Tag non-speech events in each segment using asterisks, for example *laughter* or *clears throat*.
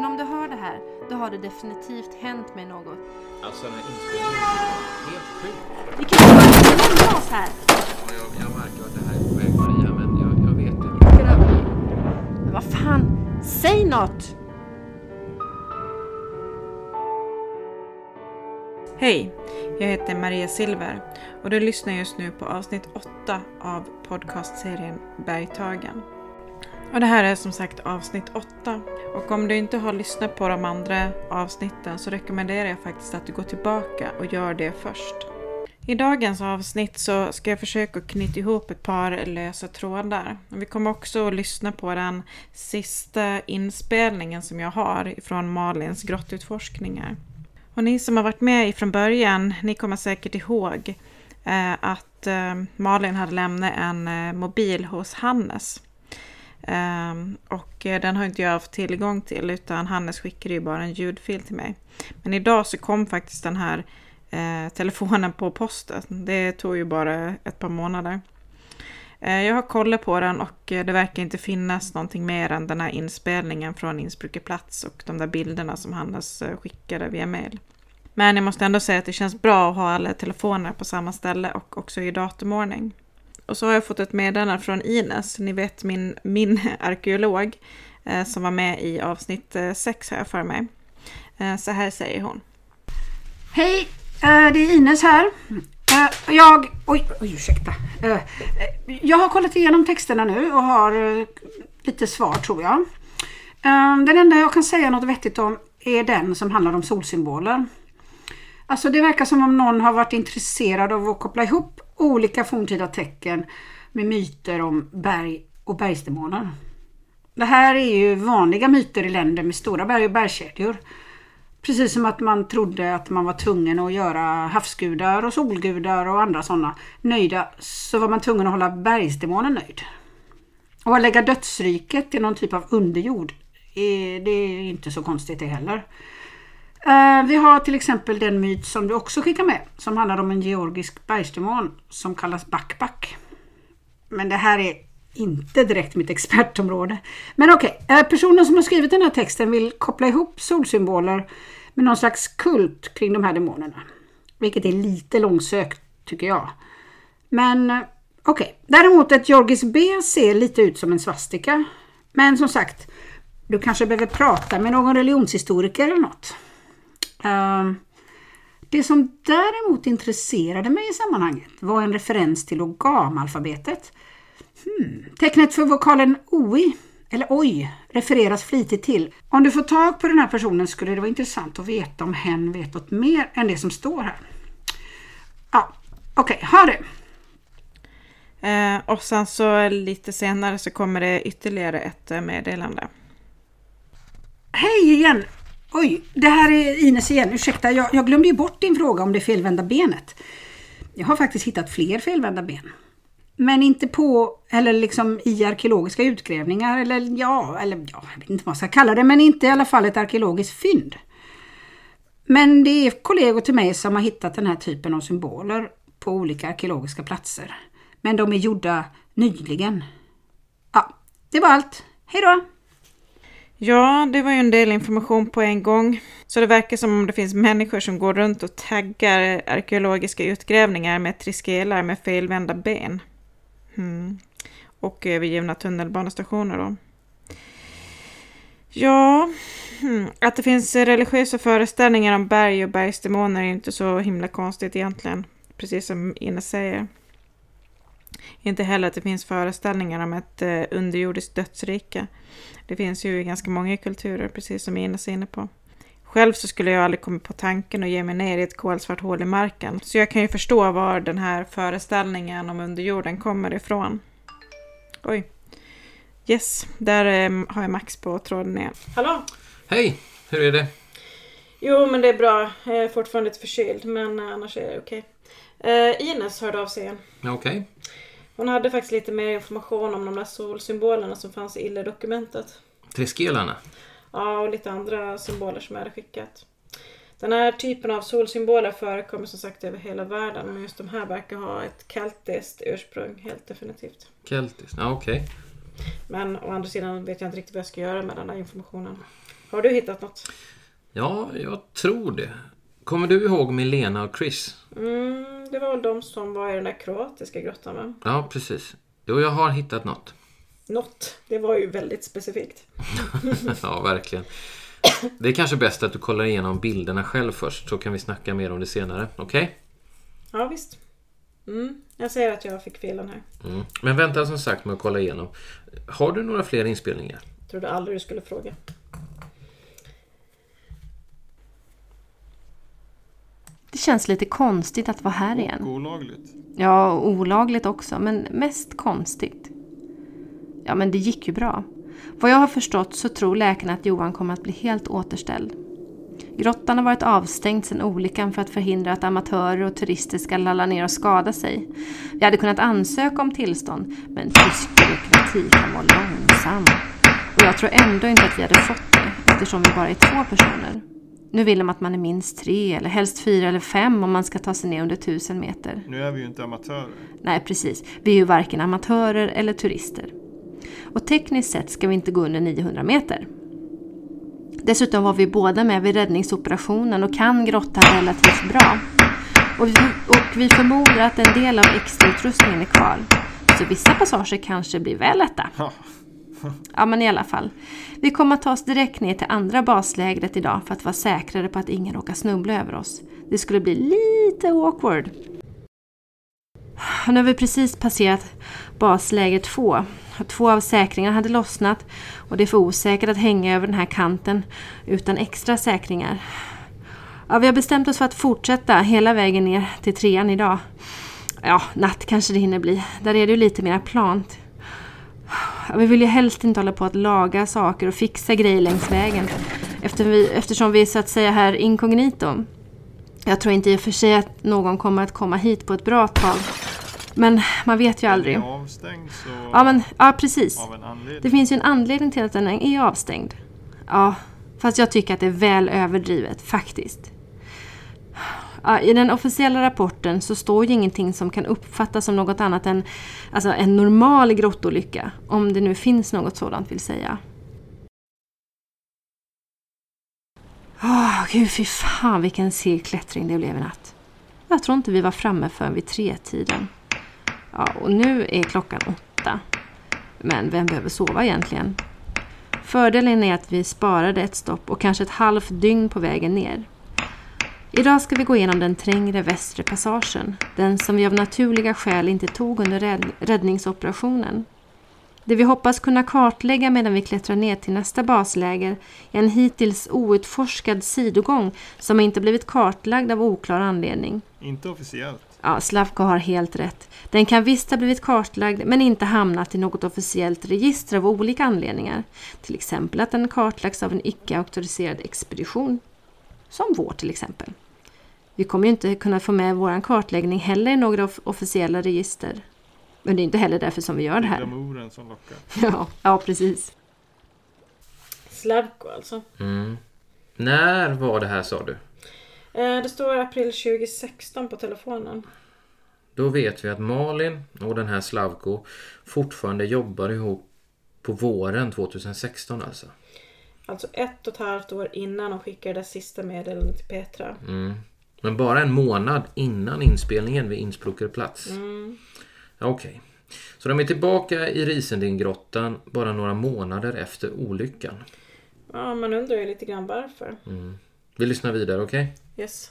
Men om du hör det här, då har det definitivt hänt mig något. Alltså den här inspelningen är helt sjuk. Vi kan ju bara lämna oss här. Ja, jag, jag märker att det här är på väg Maria, men jag, jag vet inte. Men vad fan, säg något! Hej! Jag heter Maria Silver och du lyssnar just nu på avsnitt 8 av podcastserien Bergtagen. Och det här är som sagt avsnitt 8. Och om du inte har lyssnat på de andra avsnitten så rekommenderar jag faktiskt att du går tillbaka och gör det först. I dagens avsnitt så ska jag försöka knyta ihop ett par lösa trådar. Vi kommer också att lyssna på den sista inspelningen som jag har från Malins grottutforskningar. Och ni som har varit med ifrån början, ni kommer säkert ihåg eh, att eh, Malin hade lämnat en eh, mobil hos Hannes. Ehm, och eh, den har inte jag haft tillgång till utan Hannes skickade ju bara en ljudfil till mig. Men idag så kom faktiskt den här eh, telefonen på posten. Det tog ju bara ett par månader. Eh, jag har kollat på den och det verkar inte finnas någonting mer än den här inspelningen från Innsbrucke plats och de där bilderna som Hannes skickade via mail. Men jag måste ändå säga att det känns bra att ha alla telefoner på samma ställe och också i datumordning. Och så har jag fått ett meddelande från Ines, ni vet min, min arkeolog eh, som var med i avsnitt eh, 6 har jag för mig. Eh, så här säger hon. Hej, eh, det är Ines här. Eh, jag, oj, oj ursäkta. Eh, jag har kollat igenom texterna nu och har lite svar tror jag. Den enda jag kan säga något vettigt om är den som handlar om solsymboler. Alltså det verkar som om någon har varit intresserad av att koppla ihop olika forntida tecken med myter om berg och bergsdemoner. Det här är ju vanliga myter i länder med stora berg och bergskedjor. Precis som att man trodde att man var tvungen att göra havsgudar och solgudar och andra sådana nöjda så var man tvungen att hålla bergsdemonen nöjd. Och att lägga dödsriket i någon typ av underjord, eh, det är inte så konstigt det heller. Eh, vi har till exempel den myt som du också skickar med som handlar om en georgisk bergsdemon som kallas Bakbak. Men det här är inte direkt mitt expertområde. Men okej, okay. personen som har skrivit den här texten vill koppla ihop solsymboler med någon slags kult kring de här demonerna. Vilket är lite långsökt tycker jag. Men eh, okej, okay. däremot ett georgiskt B ser lite ut som en svastika. Men som sagt, du kanske behöver prata med någon religionshistoriker eller något. Ehm, det som däremot intresserade mig i sammanhanget var en referens till ogamalfabetet. Hmm. Tecknet för vokalen OI, eller OJ, refereras flitigt till. Om du får tag på den här personen skulle det vara intressant att veta om hen vet något mer än det som står här. Ja, okej, okay, ha det! Eh, och sen så lite senare så kommer det ytterligare ett eh, meddelande. Hej igen! Oj, det här är Ines igen. Ursäkta, jag, jag glömde ju bort din fråga om det felvända benet. Jag har faktiskt hittat fler felvända ben. Men inte på, eller liksom i arkeologiska utgrävningar, eller ja, eller ja, jag vet inte vad jag ska kalla det, men inte i alla fall ett arkeologiskt fynd. Men det är kollegor till mig som har hittat den här typen av symboler på olika arkeologiska platser. Men de är gjorda nyligen. Ja, det var allt. Hej då! Ja, det var ju en del information på en gång. Så det verkar som om det finns människor som går runt och taggar arkeologiska utgrävningar med triskelar med felvända ben. Hmm. Och övergivna tunnelbanestationer då. Ja, hmm. att det finns religiösa föreställningar om berg och bergsdemoner är inte så himla konstigt egentligen. Precis som Ines säger. Inte heller att det finns föreställningar om ett eh, underjordiskt dödsrike. Det finns ju i ganska många kulturer, precis som Ines är inne på. Själv så skulle jag aldrig komma på tanken att ge mig ner i ett kolsvart hål i marken. Så jag kan ju förstå var den här föreställningen om underjorden kommer ifrån. Oj. Yes, där eh, har jag Max på tråden igen. Hallå! Hej! Hur är det? Jo, men det är bra. Jag är fortfarande lite förkyld, men annars är det okej. Uh, Ines hörde av sig igen. Okej. Okay. Hon hade faktiskt lite mer information om de där solsymbolerna som fanns i ILLE-dokumentet. Treskelarna? Ja, och lite andra symboler som jag hade skickat. Den här typen av solsymboler förekommer som sagt över hela världen men just de här verkar ha ett keltiskt ursprung helt definitivt. Keltiskt, ja okej. Okay. Men å andra sidan vet jag inte riktigt vad jag ska göra med den här informationen. Har du hittat något? Ja, jag tror det. Kommer du ihåg Milena och Chris? Mm, det var väl de som var i den där kroatiska grottan va? Ja, precis. Jo, jag har hittat något. Något. Det var ju väldigt specifikt. *laughs* ja, verkligen. Det är kanske bäst att du kollar igenom bilderna själv först så kan vi snacka mer om det senare. Okej? Ja visst. Mm, jag säger att jag fick felen här. Mm. Men vänta som sagt med att kolla igenom. Har du några fler inspelningar? Trodde aldrig du skulle fråga. Det känns lite konstigt att vara här igen. Olagligt. Ja, olagligt också, men mest konstigt. Ja, men det gick ju bra. Vad jag har förstått så tror läkarna att Johan kommer att bli helt återställd. Grottan har varit avstängd sedan olyckan för att förhindra att amatörer och turister ska lalla ner och skada sig. Vi hade kunnat ansöka om tillstånd, men tysk byråkrati kan vara långsam. Och jag tror ändå inte att vi hade fått det, eftersom vi bara är två personer. Nu vill de att man är minst tre, eller helst fyra eller fem om man ska ta sig ner under tusen meter. Nu är vi ju inte amatörer. Nej, precis. Vi är ju varken amatörer eller turister. Och tekniskt sett ska vi inte gå under 900 meter. Dessutom var vi båda med vid räddningsoperationen och kan grottan relativt bra. Och vi, och vi förmodar att en del av extrautrustningen är kvar. Så vissa passager kanske blir väl lätta. Ja. Ja, men i alla fall. Vi kommer att ta oss direkt ner till andra baslägret idag för att vara säkrare på att ingen råkar snubbla över oss. Det skulle bli lite awkward. Nu har vi precis passerat basläger 2. Två av säkringarna hade lossnat och det är för osäkert att hänga över den här kanten utan extra säkringar. Ja, vi har bestämt oss för att fortsätta hela vägen ner till trean idag. Ja, natt kanske det hinner bli. Där är det ju lite mer plant. Vi vill ju helst inte hålla på att laga saker och fixa grejer längs vägen. Efter vi, eftersom vi är så att säga här inkognito. Jag tror inte i och för sig att någon kommer att komma hit på ett bra tag. Men man vet ju aldrig. Ja, men, ja precis. Det finns ju en anledning till att den är avstängd. Ja, fast jag tycker att det är väl överdrivet faktiskt. Ja, I den officiella rapporten så står ju ingenting som kan uppfattas som något annat än alltså, en normal grottolycka. Om det nu finns något sådant vill säga. Åh, gud fy fan vilken seg klättring det blev i natt. Jag tror inte vi var framme förrän vid tretiden. Ja, och nu är klockan åtta. Men vem behöver sova egentligen? Fördelen är att vi sparade ett stopp och kanske ett halvt dygn på vägen ner. Idag ska vi gå igenom den trängre västre passagen, den som vi av naturliga skäl inte tog under rädd- räddningsoperationen. Det vi hoppas kunna kartlägga medan vi klättrar ner till nästa basläger är en hittills outforskad sidogång som inte blivit kartlagd av oklar anledning. Inte officiellt. Ja, Slavko har helt rätt. Den kan visst ha blivit kartlagd men inte hamnat i något officiellt register av olika anledningar. Till exempel att den kartlagts av en icke-auktoriserad expedition. Som vår till exempel. Vi kommer ju inte kunna få med vår kartläggning heller i några off- officiella register. Men det är inte heller därför som vi gör det Det är här. glamouren som lockar. *laughs* Ja, ja precis. Slavko alltså. Mm. När var det här sa du? Eh, det står april 2016 på telefonen. Då vet vi att Malin och den här Slavko fortfarande jobbar ihop på våren 2016 alltså. Alltså ett och ett halvt år innan de skickade det sista meddelandet till Petra. Mm. Men bara en månad innan inspelningen vid Innsbrucker plats. Mm. Okej. Så de är tillbaka i Risendingrottan bara några månader efter olyckan. Ja, man undrar ju lite grann varför. Vi lyssnar vidare, okej? Yes.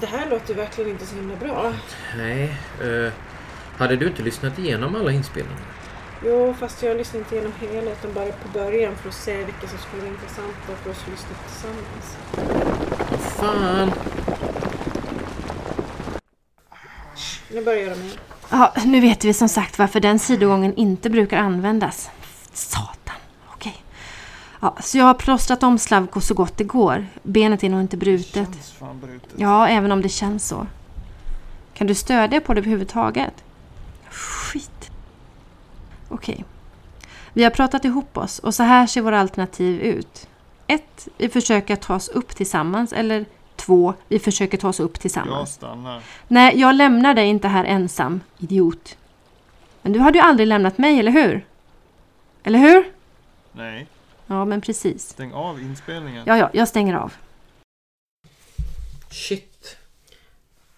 Det här låter verkligen inte så himla bra. Nej. eh, hade du inte lyssnat igenom alla inspelningar? Jo, fast jag lyssnade inte igenom hela utan bara på början för att se vilka som skulle vara intressanta för oss att lyssna tillsammans. Vad fan! Nu börjar jag med. Ja, nu vet vi som sagt varför den sidogången inte brukar användas. Okej. Ja, så jag har plåstrat om Slavko så gott det går. Benet är nog inte brutet. Känns fan brutet. Ja, även om det känns så. Kan du stödja på det överhuvudtaget? Skit. Okej. Vi har pratat ihop oss och så här ser våra alternativ ut. 1. Vi försöker ta oss upp tillsammans. Eller 2. Vi försöker ta oss upp Jag tillsammans. stannar. Nej, jag lämnar dig inte här ensam, idiot. Men du hade ju aldrig lämnat mig, eller hur? Eller hur? Nej, Ja, men precis. stäng av inspelningen. Ja, ja, jag stänger av. Shit.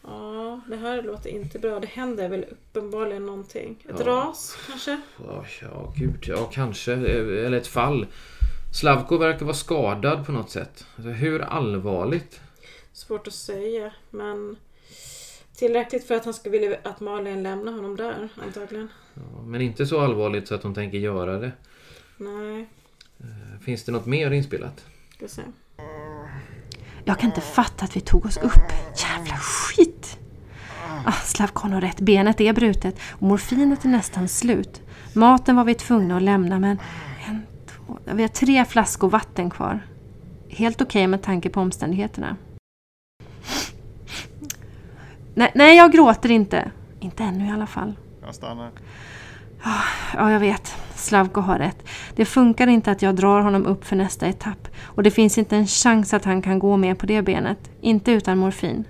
Ja, det här låter inte bra. Det händer väl uppenbarligen någonting. Ett Ja. ras kanske? Ja, ja, gud. Ja, kanske. Eller ett fall. Slavko verkar vara skadad på något sätt. Alltså, hur allvarligt? Svårt att säga, men tillräckligt för att han ska vilja att Malin lämnar honom där antagligen. Ja, men inte så allvarligt så att hon tänker göra det. Nej, Finns det något mer inspelat? ska se. Jag kan inte fatta att vi tog oss upp. Jävla skit! Ah, Slavko har rätt. Benet är brutet och morfinet är nästan slut. Maten var vi tvungna att lämna men en, två, vi har tre flaskor vatten kvar. Helt okej med tanke på omständigheterna. Nej, nej, jag gråter inte. Inte ännu i alla fall. Jag stannar. Ja, jag vet. Slavko har rätt. Det funkar inte att jag drar honom upp för nästa etapp. Och det finns inte en chans att han kan gå mer på det benet. Inte utan morfin.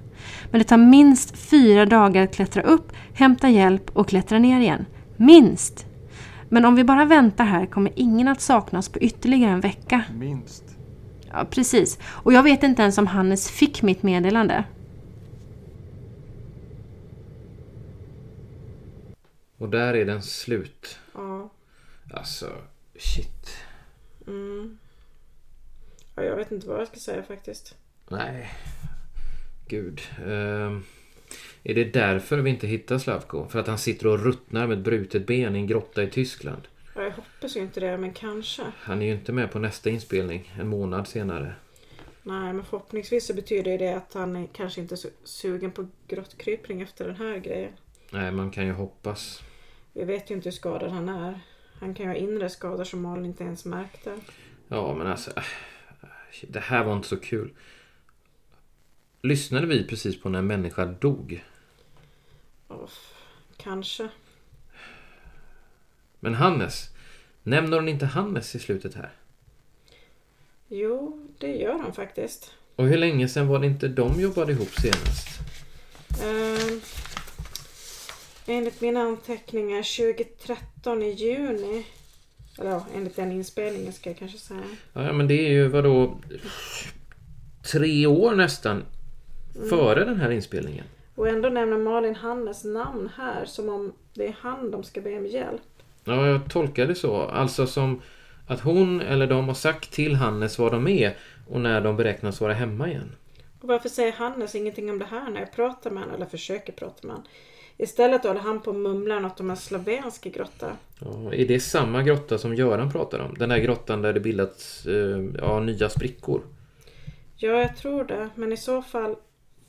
Men det tar minst fyra dagar att klättra upp, hämta hjälp och klättra ner igen. Minst! Men om vi bara väntar här kommer ingen att saknas på ytterligare en vecka. Minst. Ja, precis. Och jag vet inte ens om Hannes fick mitt meddelande. Och där är den slut. Ja, Alltså, shit. mm. ja, jag vet inte vad jag ska säga faktiskt. Nej. Gud. Ehm, är det därför vi inte hittar Slavko? För att han sitter och ruttnar med ett brutet ben i en grotta i Tyskland? Ja, jag hoppas ju inte det, men kanske. Han är ju inte med på nästa inspelning en månad senare. Nej, men förhoppningsvis så betyder det att han är kanske inte är sugen på grottkrypning efter den här grejen. Nej, man kan ju hoppas. Vi vet ju inte hur skadad han är. Han kan ju ha inre skador som Malin inte ens märkte. Ja, men alltså. äh, Det här var inte så kul. Lyssnade vi precis på när en människa dog? Ja, kanske. Men Hannes. Nämner hon inte Hannes i slutet här? Jo, det gör han faktiskt. Och hur länge sedan var det inte de jobbade ihop senast? Ehm, enligt mina anteckningar 2013 i juni. Eller ja, enligt den inspelningen ska jag kanske säga. Ja, men det är ju vadå? Tre år nästan före den här inspelningen. Och ändå nämner Malin Hannes namn här som om det är han de ska be om hjälp. Ja, jag tolkar det så. Alltså som att hon eller de har sagt till Hannes var de är och när de beräknas vara hemma igen. Och varför säger Hannes ingenting om det här när jag pratar med honom eller försöker prata med honom? Istället håller han på och mumlar något om en slovensk grotta. Ja, är det samma grotta som Göran pratar om? Den där grottan där det bildats eh, ja, nya sprickor? Ja, jag tror det. Men i så fall...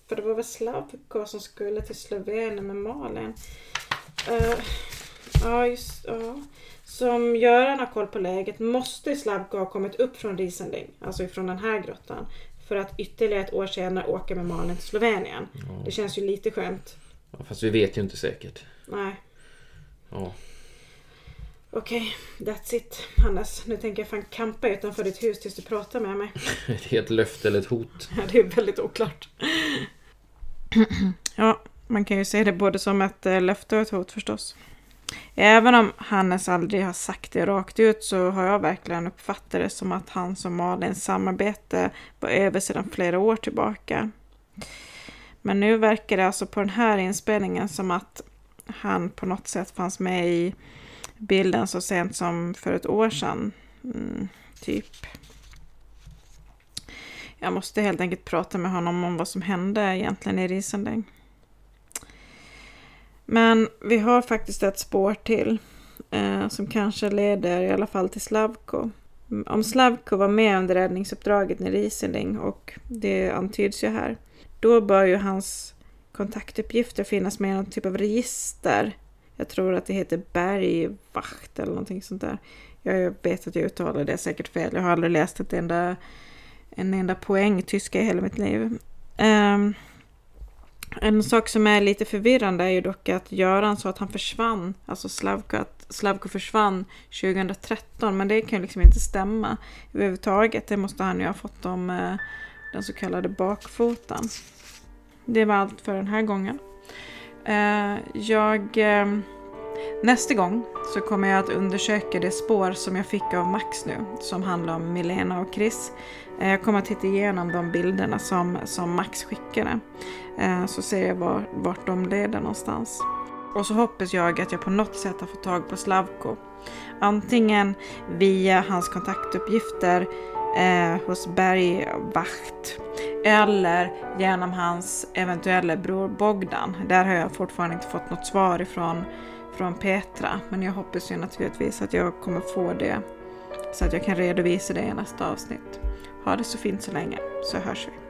För det var väl Slavko som skulle till Slovenien med Malin. Eh, ja, just ja. Som Göran har koll på läget måste Slavko ha kommit upp från Riesenling, alltså ifrån den här grottan. För att ytterligare ett år senare åka med Malin till Slovenien. Det känns ju lite skönt. Ja, fast vi vet ju inte säkert. Nej, Ja. okej. that's it, Hannes. Nu tänker jag fan campa utanför ditt hus tills du pratar med mig. Det *laughs* är ett löfte eller ett hot. *laughs* Ja, det är väldigt oklart. *clears throat* ja, man kan ju se det både som ett eh, löfte och ett hot förstås. Även om Hannes aldrig har sagt det rakt ut så har jag verkligen uppfattat det som att hans och Malins samarbete var över sedan flera år tillbaka. Men nu verkar det alltså på den här inspelningen som att han på något sätt fanns med i bilden så sent som för ett år sedan. Mm, typ. Jag måste helt enkelt prata med honom om vad som hände egentligen i Riesenläng. Men vi har faktiskt ett spår till eh, som kanske leder i alla fall till Slavko. Om Slavko var med under räddningsuppdraget i Riesenling och det antyds ju här. Då bör ju hans kontaktuppgifter finnas med i någon typ av register. Jag tror att det heter Bergvakt eller någonting sånt där. Jag vet att jag uttalar det säkert fel. Jag har aldrig läst ett enda en enda poäng tyska i hela mitt liv. Um, en sak som är lite förvirrande är ju dock att Göran sa att han försvann, alltså Slavko, att Slavko försvann 2013 men det kan ju liksom inte stämma överhuvudtaget. Det måste han ju ha fått om den så kallade bakfoten. Det var allt för den här gången. Eh, jag... Eh, nästa gång så kommer jag att undersöka det spår som jag fick av Max nu som handlar om Milena och Chris. Eh, jag kommer att titta igenom de bilderna som, som Max skickade. Så ser jag var, vart de leder någonstans. Och så hoppas jag att jag på något sätt har fått tag på Slavko. Antingen via hans kontaktuppgifter eh, hos Bergvakt eller genom hans eventuella bror Bogdan. Där har jag fortfarande inte fått något svar ifrån från Petra. Men jag hoppas ju naturligtvis att jag kommer få det så att jag kan redovisa det i nästa avsnitt. Ha det så fint så länge, så hörs vi.